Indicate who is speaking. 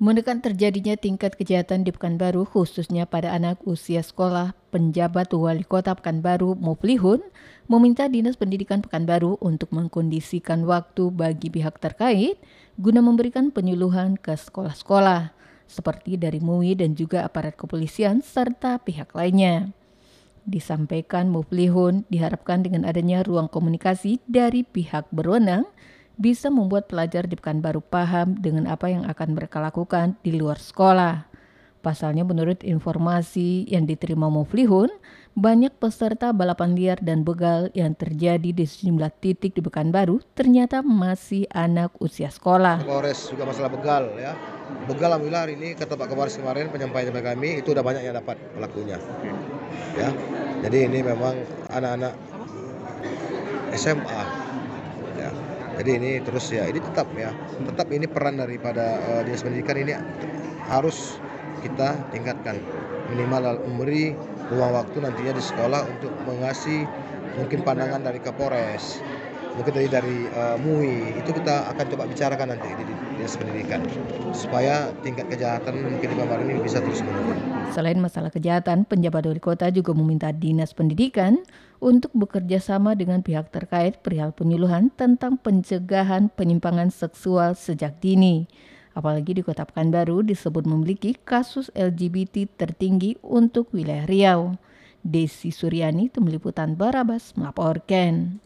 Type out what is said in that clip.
Speaker 1: Menekan terjadinya tingkat kejahatan di Pekanbaru khususnya pada anak usia sekolah, penjabat wali kota Pekanbaru Muflihun meminta Dinas Pendidikan Pekanbaru untuk mengkondisikan waktu bagi pihak terkait guna memberikan penyuluhan ke sekolah-sekolah seperti dari MUI dan juga aparat kepolisian serta pihak lainnya. Disampaikan Muflihun diharapkan dengan adanya ruang komunikasi dari pihak berwenang bisa membuat pelajar di Pekanbaru paham dengan apa yang akan mereka lakukan di luar sekolah. Pasalnya menurut informasi yang diterima Muflihun, banyak peserta balapan liar dan begal yang terjadi di sejumlah titik di Pekanbaru ternyata masih anak usia sekolah.
Speaker 2: Kapolres juga masalah begal ya. Begal alhamdulillah hari ini kata Pak Kapolres kemarin penyampaian kepada kami itu udah banyak yang dapat pelakunya. Ya. Jadi ini memang anak-anak SMA jadi ini terus ya ini tetap ya tetap ini peran daripada uh, dinas pendidikan ini harus kita tingkatkan. Minimal memberi ruang waktu nantinya di sekolah untuk mengasih mungkin pandangan dari Kapolres mungkin dari dari uh, MUI. Itu kita akan coba bicarakan nanti dinas pendidikan supaya tingkat kejahatan mungkin di Bambar ini bisa terus menurun.
Speaker 1: Selain masalah kejahatan, penjabat wali kota juga meminta dinas pendidikan untuk bekerja sama dengan pihak terkait perihal penyuluhan tentang pencegahan penyimpangan seksual sejak dini. Apalagi di Kota Pekanbaru disebut memiliki kasus LGBT tertinggi untuk wilayah Riau. Desi Suryani, Tim Liputan Barabas, melaporkan.